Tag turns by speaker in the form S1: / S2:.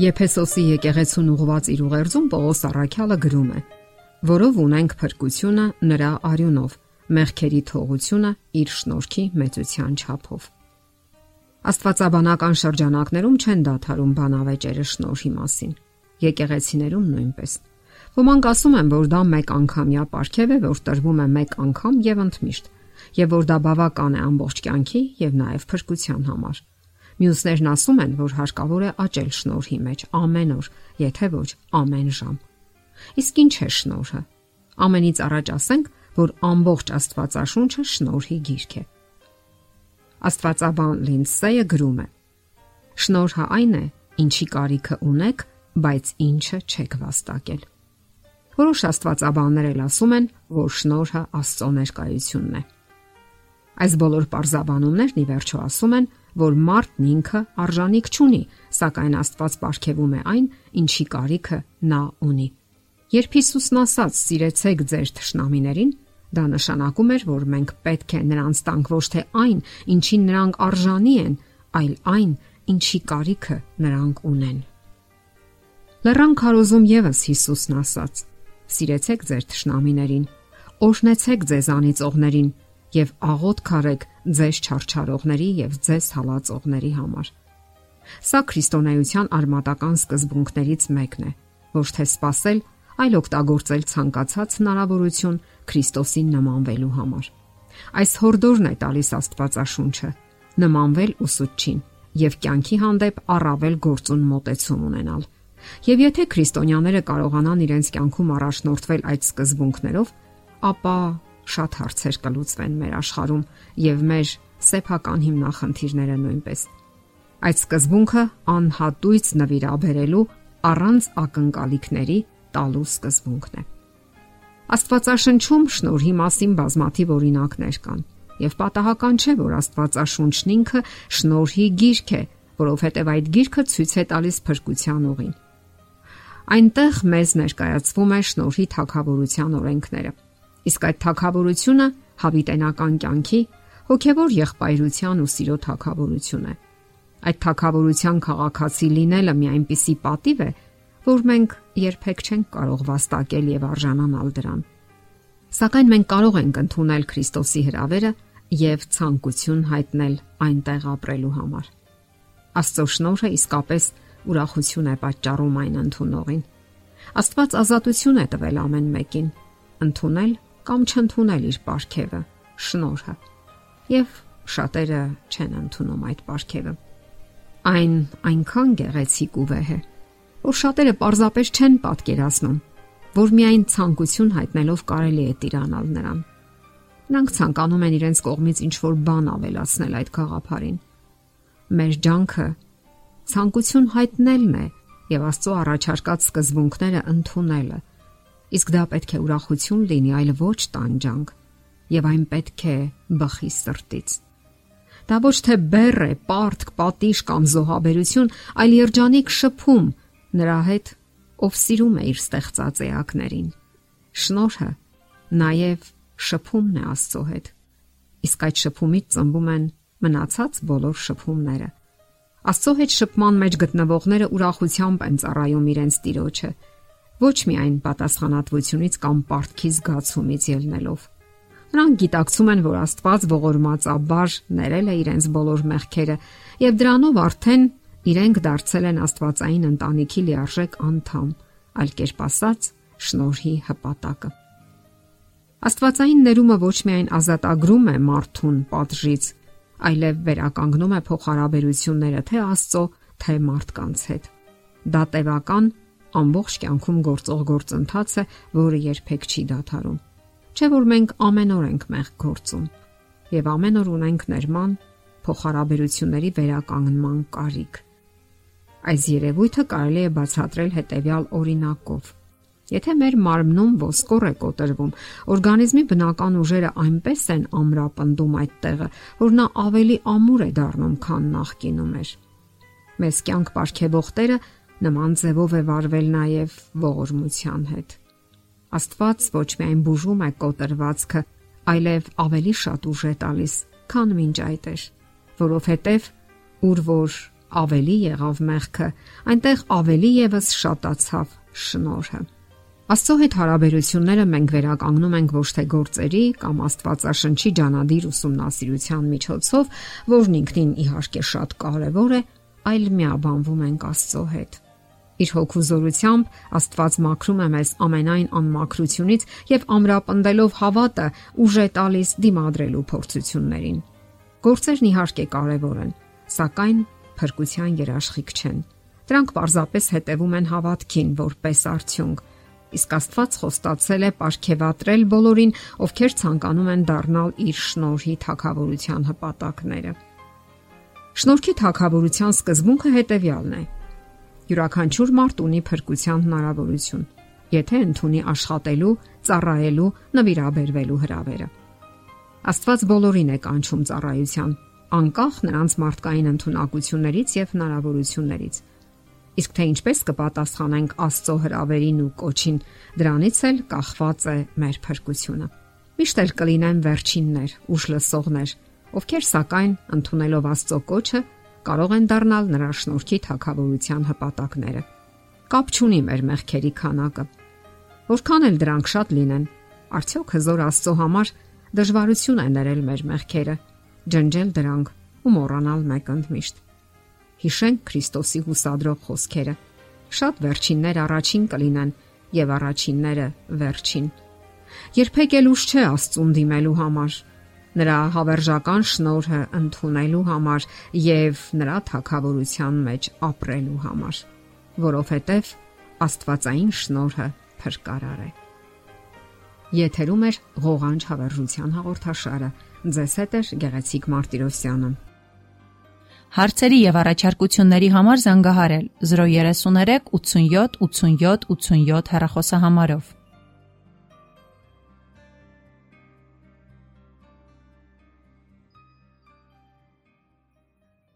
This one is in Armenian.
S1: Եփեսոսի եկեղեցուն ուղված իր ուղերձում Պողոս Առաքյալը գրում է. որով ունենք փրկությունը նրա արյունով, մեղքերի թողությունը իր շնորհքի մեծության չափով։ Աստվածաբանական շրջանակներում չեն դադարում բանավեճերը շնորհի մասին։ Եկեղեցիներում նույնպես։ Ոմանք ասում են, որ դա մեկ անգամյա ապարքև է, որ տրվում է մեկ անգամ եւ ընդմիշտ, եւ որ դա բավական է ամբողջ կյանքի եւ նաեւ փրկության համար։ Մյուսներն ասում են, որ հարկավոր է աճել շնորհի մեջ ամեն օր, եթե ոչ ամեն ժամ։ Իսկ ինչ է շնորհը։ Ամենից առաջ ասենք, որ ամբողջ Աստվածաշունչը շնորհի գիրք է։ Աստվածաբան Լինսեյը գրում է. Շնորհը այն է, ինչի կարիքը ունեք, բայց ինչը չեք վաստակել։ Որոշ աստվածաբաններ էլ ասում են, որ շնորհը Աստծո ներկայությունն է։ Այս բոլոր parzabanumներն ի վերջո ասում են, որ մարդն ինքը արժանիք չունի, սակայն Աստված ապարգևում է այն, ինչի կարիքը նա ունի։ Երբ Հիսուսն ասաց. «Սիրեցեք ձեր թշնամիներին», դա նշանակում էր, որ մենք պետք է նրանց տանք ոչ թե այն, ինչին նրանք արժանի են, այլ այն, ինչի կարիքը նրանք ունեն։ Լեռան քարոզում եւս Հիսուսն ասաց. «Սիրեցեք ձեր թշնամիներին, օրհնեցեք ձեզանից ողներին եւ աղոտ քարեք ձեզ չարչարողների եւ ձեզ հալածողների համար։ Սա քրիստոնեական արմատական սկզբունքներից մեկն է, ոչ թե սпасել, այլ օգտագործել ցանկացած հնարավորություն Քրիստոսին նմանվելու համար։ Այս հորդորն է տալիս Աստվածաշունչը՝ նմանվել ուսուցչին եւ կյանքի հանդեպ առավել գործուն մոտեցում ունենալ։ Եվ եթե քրիստոնյաները կարողանան իրենց կյանքում առաջնորդվել այդ սկզբունքներով, ապա շատ հարցեր կլուծվեն մեր աշխարհում եւ մեր սեփական հիմնախնդիրները նույնպես։ Այդ սկզբունքը անհատույց նվիրաբերելու առանց ակնկալիքների տալու սկզբունքն է։ Աստվածաշնչում շնորհի մասին բազմաթիվ օրինակներ կան, եւ պատահական չէ, որ Աստվածաշունչն ինքը շնորհի գիրք է, որովհետեւ այդ գիրքը ցույց է տալիս փրկության ուղին։ Այնտեղ մեզ ներկայացվում է շնորհի թակավորության օրենքները Իսկ այդ թակավորությունը հավիտենական կյանքի հոգևոր եղբայրության ու սիրո թակավորություն է։ Այդ թակավորության քաղաքացի լինելը մի այնպիսի պատիվ է, որ մենք երբեք չենք կարող վաստակել եւ արժանանալ դրան։ Սակայն մենք կարող ենք ընդունել Քրիստոսի հրավերը եւ ցանկություն հայտնել այնտեղ ապրելու համար։ Աստծո շնորհը իսկապես ուրախություն է պատճառում այն ընդունողին։ Աստված ազատություն է տվել ամեն մեկին։ Ընթունել կամ չընդունել իր ապարքևը, շնորհը։ Եվ շատերը չեն ընդունում այդ ապարքևը։ Այն այնքան գեղեցիկ ու վեհ է, որ շատերը պարզապես չեն պատկերացնում, որ միայն ցանկություն հայտնելով կարելի է տիրանալ նրան։ Նրանք ցանկանում են իրենց կողմից ինչ-որ բան ավելացնել այդ խաղապարին։ Մեր ջանքը ցանկություն հայտնելն է եւ Աստծո առաջարկած սկզբունքները ընդունելը Իսկ դա պետք է ուրախություն լինի, այլ ոչ տանջանք, եւ այն պետք է բխի սրտից։ Դա ոչ թե բեռ է, պարտք, պատիժ կամ զոհաբերություն, այլ երջանիկ շփում նրա հետ, ով սիրում է իր ստեղծած էակներին։ Շնորհը նաև շփումն է Աստծո հետ։ Իսկ այդ շփումից ծնվում են մնացած բոլոր շփումները։ Աստծո հետ շփման մեջ գտնվողները ուրախությամբ են ծառայում իրենց տիրոջը ոչ միայն պատասխանատվությունից կամ պարտքի զգացումից ելնելով։ Նրանք գիտակցում են, որ Աստված ողորմածաբար ներել է իրենց բոլոր մեղքերը եւ դրանով արդեն իրենք դարձել են Աստվածային ընտանիքի լիարժեք անդամ, այլ կերպ ասած, շնորհի հպատակը։ Աստվածային ներումը ոչ միայն ազատագրում է մարդուն պատժից, այլև վերականգնում է փոխհարաբերությունները թե Աստծո, թե մարդկանց հետ։ Դա տևական ամբողջ կյանքում գործող գործընթաց է, որը երբեք չի դադարում։ Չէ որ մենք ամեն օր ենք մեղ գործում եւ ամեն օր ունենք ներման փոխհարաբերությունների վերականգնման կարիք։ Այս երևույթը կարելի է բացատրել հետևյալ օրինակով։ Եթե մեր մարմնում ոսկոր է կոտրվում, օրգանիզմի բնական ուժերը այնպես են ամրապնդում այդ տեղը, որ նա ավելի ամուր է դառնում, քան նախկինում էր։ Մեզ կյանք ապարգևող Տերը Նման ձևով է վարվել նաև ողորմության հետ։ Աստված ոչ միայն բուժում է կոտրվածքը, այլև ավելի շատ ուժ է տալիս, քան մինչ այդ էր, որովհետև ուր որ ավելի եղավ մեղքը, այնտեղ ավելի եւս շատացավ շնորհը։ Աստծո հետ հարաբերությունները մենք վերականգնում ենք ոչ թե գործերի կամ Աստվածաշնչի ջանադիր ուսումնասիրության միջոցով, որն ինքնին իհարկե շատ կարևոր է, այլ միաբանվում ենք Աստծո հետ։ Իր հոգու զորությամբ Աստված մաքրում է մեզ ամենայն անմաքրությունից եւ ամրապնդելով հավատը ուժ է տալիս դիմադրելու փորձություններին։ Գործերն իհարկե կարևոր են, սակայն փրկության երաշխիք չեն։ Դրանք պարզապես հետևում են հավատքին որպես արդյունք։ Իսկ Աստված խոստացել է ապարգևատրել բոլորին, ովքեր ցանկանում են դառնալ իր շնորհի թակավորության հպատակները։ Շնորհքի թակավորության սկզբունքը հետևյալն է յուրաքանչյուր մարդ ունի փրկության հնարավորություն, եթե ընդունի աշխատելու, ծառայելու, նվիրաբերվելու հրավերը։ Աստված բոլորին է կանչում ծառայության, անկախ նրանց մարդկային ընտունակություններից եւ հնարավորություններից։ Իսկ թե ինչպես կպատասխանենք Աստծո հրավերին ու կոչին, դրանից էլ կախված է մեր փրկությունը։ Միշտ էլ կլինեն վերջիններ, ուշ լսողներ, ովքեր սակայն ընդունելով Աստծո կոչը կարող են դառնալ նրա շնորհքի թակավորության հպատակները։ Կապ չունի մեր մեղքերի քանակը։ Որքան էլ դրանք շատ լինեն, արդյոք հզոր Աստծո համար դժվարություն է ներել մեր մեղքերը, ջնջել դրանք ու մոռանալ մեկ ընդմիշտ։ Հիշենք Քրիստոսի հուսադրող խոսքերը։ Շատ վերջիններ առաջին կլինեն եւ առաջինները վերջին։ Երբեք էլ ուշ չէ Աստծուն դիմելու համար նրա հավերժական շնորհը ընդունելու համար եւ նրա թակավորության մեջ ապրելու համար, որովհետեւ Աստվածային շնորհը փրկարար է։ Եթերում է ղողանջ հավերժության հաղորդաշարը։ Ձեզ հետ է Գեղեցիկ Մարտիրոսյանը։
S2: Հարցերի եւ առաջարկությունների համար զանգահարել 033 87 87 87 հեռախոսահամարով։